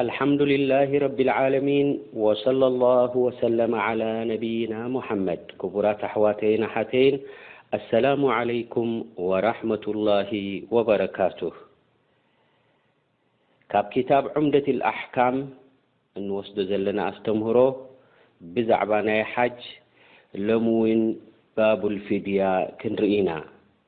ኣልሓምዱሊላሂ ረቢል ዓለሚን ወሰለሏሁ ወሰለመ ዓላ ነቢይና ሙሓመድ ክቡራት ኣሕዋተይን ኣሓተይን ኣሰላሙ ዓለይኩም ወራሕመቱላሂ ወበረካቱህ ካብ ኪታብ ዑምደቲል ኣሕካም እንወስዶ ዘለና ኣስተምህሮ ብዛዕባ ናይ ሓጅ ሎሚ እውን ባቡል ፊድያ ክንርኢ ኢና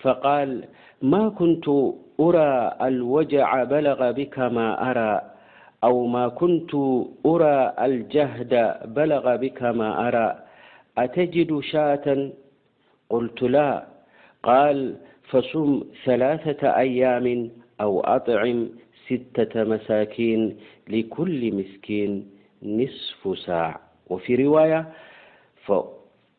فقال ما كنت أرى الوجع بلغ بك ما أرى أو ما كنت أرى الجهد بلغ بك ما أرى أتجد شاة قلت لا قال فصم ثلاثة أيام أو أطعم ستة مساكين لكل مسكين نصف ساع وفي رواية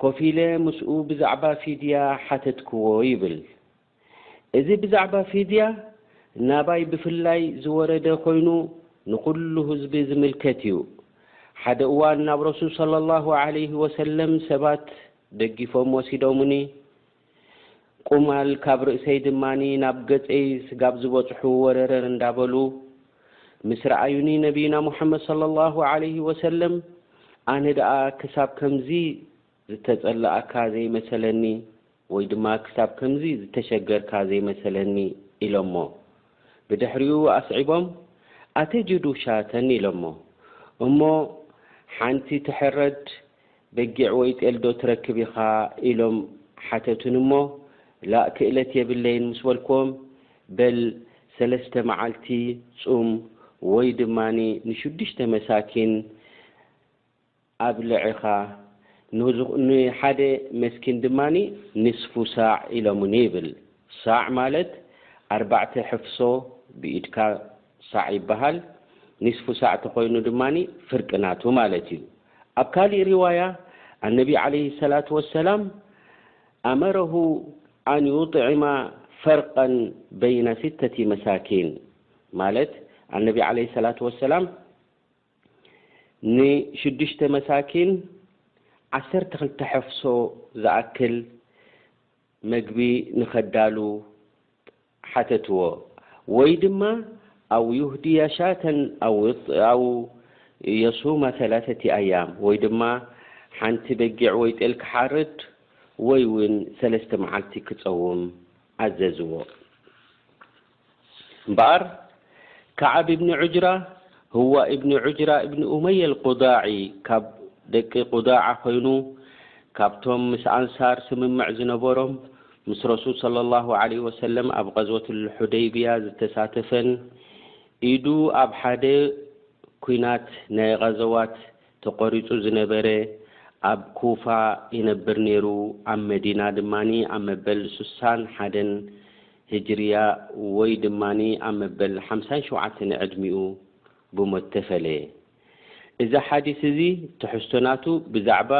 ኮፍ ኢለ ምስኡ ብዛዕባ ፊድያ ሓተትክዎ ይብል። እዚ ብዛዕባ ፊድያ ናባይ ብፍላይ ዝወረደ ኮይኑ ንኹሉ ህዝቢ ዝምልከት እዩ። ሓደ እዋን ናብ ረሱል ሰለላሁ ዓለይሂ ወሰለም ሰባት ደጊፎም ወሲዶሙኒ ቁማል ካብ ርእሰይ ድማ ናብ ገጸይ ስጋብ ዝበጽሑ ወረረር እንዳበሉ ምስ ረኣዩኒ ነብይና ሙሓመድ ሰለላሁ ዓለይሂ ወሰለም ኣነ ደኣ ክሳብ ከምዚ ዝተጸላኣካ ዘይመሰለኒ ወይ ድማ ክሳብ ከምዚ ዝተሸገርካ ዘይመሰለኒ ኢሎሞ ብድሕሪኡ ኣስዒቦም ኣተጅዱ ሻተን ኢሎሞ እሞ ሓንቲ ትሕረድ በጊዕ ወይ ጤልዶ ትረክብ ኢኻ? ኢሎም ሓተቱኒ እሞ፣ ላእ ክእለት የብለይን ምስ በልክዎም፣ በል ሰለስተ መዓልቲ ጹም ወይ ድማ ንሽዱሽተ መሳኪን ኣብልዕ ኢኻ፣ ንሓደ መስኪን ድማ ንስፉ ሳዕ ኢሎሙኒ ይብል። ሳዕ ማለት ኣርባዕተ ሕፍሶ ብኢድካ ሳዕ ይበሃል፣ ንስፉ ሳዕ ተኾይኑ ድማ ፍርቂ ናቱ ማለት እዩ። ኣብ ካሊእ ሪዋያ ኣነቢ ዓለይሂ ሰላቱ ወሰላም ኣመረሁ ኣን ዩጥዕማ ፈርቀን በይነ ሲተቲ መሳኪን ማለት ኣነቢ ዓለይሂ ሰላቱ ወሰላም ንሽዱሽተ መሳኪን ዓሰርተ ክልተ ሕፍሶ ዝኣክል መግቢ ንኸዳሉ ሓተትዎ ወይ ድማ ኣው ዩህድያ ሻተን ኣው የሱማ ሰላሰቲ ኣያም ወይ ድማ ሓንቲ በጊዕ ወይ ጤል ክሓርድ ወይ ውን ሰለስተ መዓልቲ ክጸውም ኣዘዝዎ እምበኣር ከዓብ ኢብኒ ዑጅራ ህዋ ኢብኒ ዑጅራ ኢብኒ ኡመያ ኣልቁዳዒ ካብ ደቂ ቁዳዓ ኮይኑ ካብቶም ምስ ኣንሳር ስምምዕ ዝነበሮም ምስ ረሱል ሰለላሁ ዓለይሂ ወሰለም ኣብ ቐዝወት ልሑደይብያ ዝተሳተፈን ኢዱ ኣብ ሓደ ኩናት ናይ ቐዘዋት ተቆሪፁ ዝነበረ ኣብ ኩፋ ይነብር ነይሩ ኣብ መዲና ድማ ኣብ መበል ሱሳን ሓደን ህጅርያ ወይ ድማ ኣብ መበል ሓምሳን ሸውዓተን ዕድሚኡ ብሞት ተፈለየ። እዚ ሓዲስ እዚ ትሕዝቶ ናቱ ብዛዕባ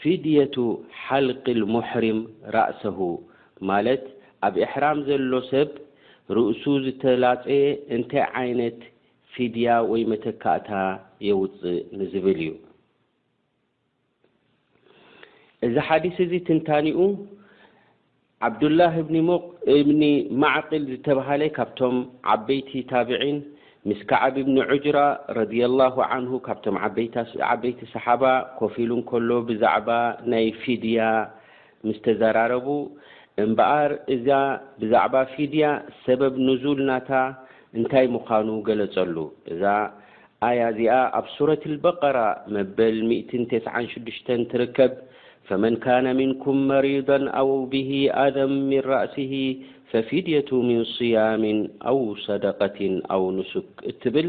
ፊድየቱ ሓልቂል ሙሕሪም ራእሰሁ ማለት ኣብ ኤሕራም ዘሎ ሰብ ርእሱ ዝተላጸየ እንታይ ዓይነት ፊድያ ወይ መተካእታ የውጽእ ንዝብል እዩ። እዚ ሓዲስ እዚ ትንታኒኡ ዓብዱላህ እብኒ ሙቅ እብኒ ማዕቅል ዝተብሃለ ካብቶም ዓበይቲ ታብዒን ምስ ከዓብ እብኒ ዑጅራ ረድየላሁ ዓንሁ ካብቶም ዓበይቲ ሰሓባ ኮፍ ኢሉ እንከሎ ብዛዕባ ናይ ፊድያ ምስ ተዘራረቡ እምበኣር እዛ ብዛዕባ ፊድያ ሰበብ ኑዙል ናታ እንታይ ምዃኑ ገለጸሉ። እዛ ኣያ እዚኣ ኣብ ሱረት ኣልበቀራ መበል ሚእትን ተስዓን ሽዱሽተን ትርከብ ፈመን ካነ ምንኩም መሪደን ኣው ብሂ ኣዘም ምን ራእስሂ ፈፊድየቱ ምን ስያምን ኣው ሰደቀትን ኣው ኑሱክ እትብል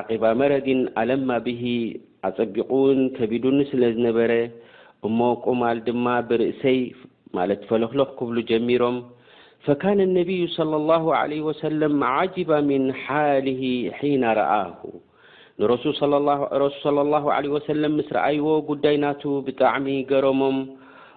ዓቂባ መረ ግን ኣለማ ብሂ ኣጸቢቑን ከቢዱኒ ስለ ዝነበረ እሞ ቁማል ድማ ብርእሰይ ማለት ፈለኽለኽ ክብሉ ጀሚሮም ፈካነ ነብዩ ሰለላሁ ዓለይሂ ወሰለም ዓጅባ ሚን ሓሊሂ ሒና ረኣሁ ንረሱል ሰለላሁ ረሱል ሰለላሁ ዓለይሂ ወሰለም ምስ ረኣይዎ ጉዳይ ናቱ ብጣዕሚ ገረሞም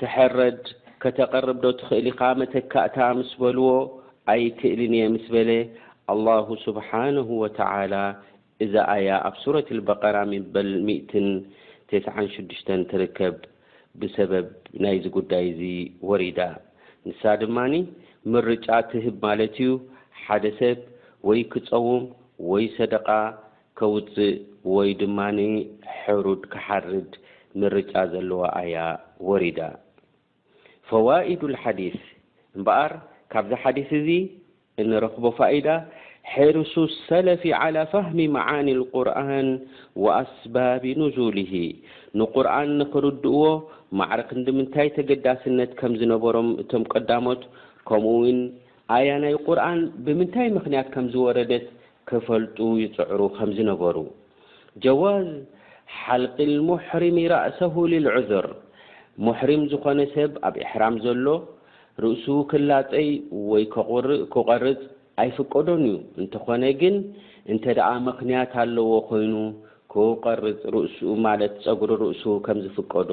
ትሕረድ ከተቅርብ ዶ ትኽእል ኢኻ መተካእታ ምስ በልዎ ኣይክእልን እየ ምስ በለ ኣላሁ ሱብሓነሁ ወተዓላ እዛ ኣያ ኣብ ሱረት ኣልበቀራ ምበል ሚእትን ተስዓን ሽዱሽተን ትርከብ ብሰበብ ናይዚ ጉዳይ እዚ ወሪዳ ንሳ ድማ ምርጫ ትህብ ማለት እዩ ሓደ ሰብ ወይ ክፀውም ወይ ሰደቃ ከውጽእ ወይ ድማ ሕሩድ ክሓርድ ምርጫ ዘለዋ ኣያ ወሪዳ። ፈዋኢዱል ሓዲስ እምበኣር ካብዚ ሓዲስ እዚ እንረኽቦ ፋኢዳ ሕርሱ ሰለፊ ዓላ ፋህሚ መዓኒል ቁርኣን ወኣስባቢ ኑዙሊሂ ንቁርኣን ንኽርድእዎ ማዕረ ክንድምንታይ ተገዳስነት ከም ዝነበሮም እቶም ቀዳሞት ከምኡውን ኣያ ናይ ቁርኣን ብምንታይ ምኽንያት ከም ዝወረደት ክፈልጡ ይጽዕሩ ከም ዝነበሩ። ጀዋዝ ሓልቅ ልሙሕሪሚ ራእሰሁ ልልዑዝር፣ ሙሕሪም ዝኾነ ሰብ ኣብ ኢሕራም ዘሎ ርእሱ ክላጸይ ወይ ክቖርጽ ኣይፍቀዶን እዩ፣ እንተኾነ ግን እንተደኣ ምኽንያት ኣለዎ ኮይኑ ክቖርጽ ርእሱ ማለት ጸጉሪ ርእሱ ከም ዝፍቀዶ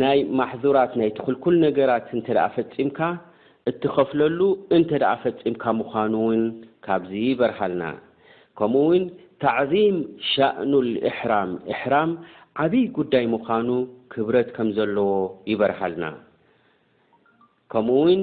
ናይ ማሕዙራት ናይቲ ክልኩል ነገራት እንተደኣ ፈጺምካ እትኸፍለሉ እንተደኣ ፈጺምካ ምዃኑ እውን ካብዚ ይበርሃልና። ከምኡ እውን ታዕዚም ሻእኑል ኢሕራም ኢሕራም ዓብይ ጉዳይ ምዃኑ ክብረት ከምዘለዎ ይበርሃልና። ከምኡ እውን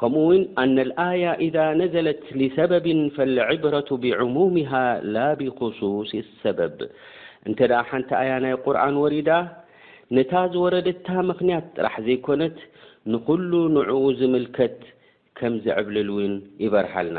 ከምኡ ውን ኣነ ልኣያ ኢዛ ነዘለት ሊሰበብን ፈልዕብረቱ ቢዕሙምሃ ላ ቢኹሱሲ ሰበብ እንተ ደኣ ሓንቲ ኣያ ናይ ቁርኣን ወሪዳ ነታ ዝወረደታ ምኽንያት ጥራሕ ዘይኮነት ንኹሉ ንዕኡ ዝምልከት ከም ዝዕብልል ውን ይበርሃልና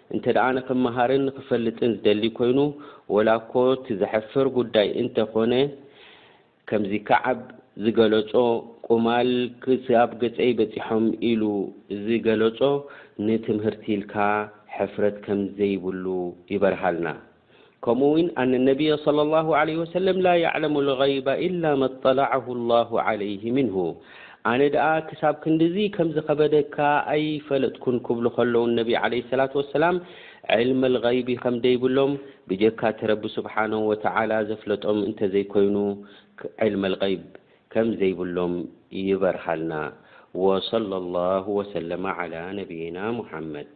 እንተድኣ ንኽመሃርን ንኽፈልጥን ዝደሊ ኮይኑ፣ ወላኮ እቲ ዘሕፍር ጉዳይ እንተኾነ፣ ከምዚ ከዓብ ዝገለጾ ቁማል ክሳብ ገጸይ በጺሖም ኢሉ ዝገለጾ ንትምህርቲ ኢልካ ሕፍረት ከምዘይብሉ ይበርሃልና። ከምኡ እውን ኣነ ነብይ صለ ላሁ ዓለይሂ ወሰለም ላ የዕለሙ ልገይበ ኢላ መን ጠለዐሁ ላሁ ዓለይሂ ምንሁ ኣነ ደኣ ክሳብ ክንድዚ ከም ዝኸበደካ ኣይፈለጥኩን ክብሉ ከለዉ ነቢ ዓለይሂ ሰላት ወሰላም ዕልመ ልገይቢ ከም ደይብሎም ብጀካ እቲ ረቢ ስብሓነሁ ወተዓላ ዘፍለጦም እንተዘይኮይኑ ዕልመ ልገይብ ከም ዘይብሎም ይበርሃልና ወሰለ ላሁ ወሰለመ ዓላ ነብይና ሙሓመድ